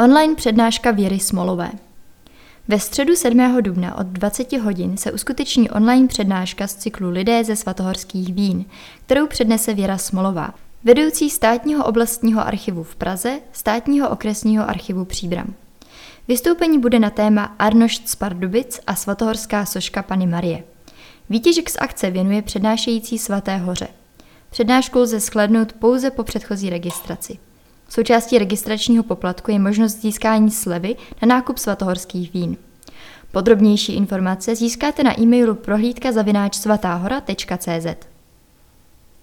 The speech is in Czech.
Online přednáška Věry Smolové. Ve středu 7. dubna od 20 hodin se uskuteční online přednáška z cyklu Lidé ze svatohorských vín, kterou přednese Věra Smolová, vedoucí státního oblastního archivu v Praze, státního okresního archivu Příbram. Vystoupení bude na téma Arnošt z Pardubic a svatohorská soška Pany Marie. Výtěžek z akce věnuje přednášející svaté hoře. Přednášku lze shlednout pouze po předchozí registraci. Součástí registračního poplatku je možnost získání slevy na nákup svatohorských vín. Podrobnější informace získáte na e-mailu prohlídka zavináč svatáhora.cz.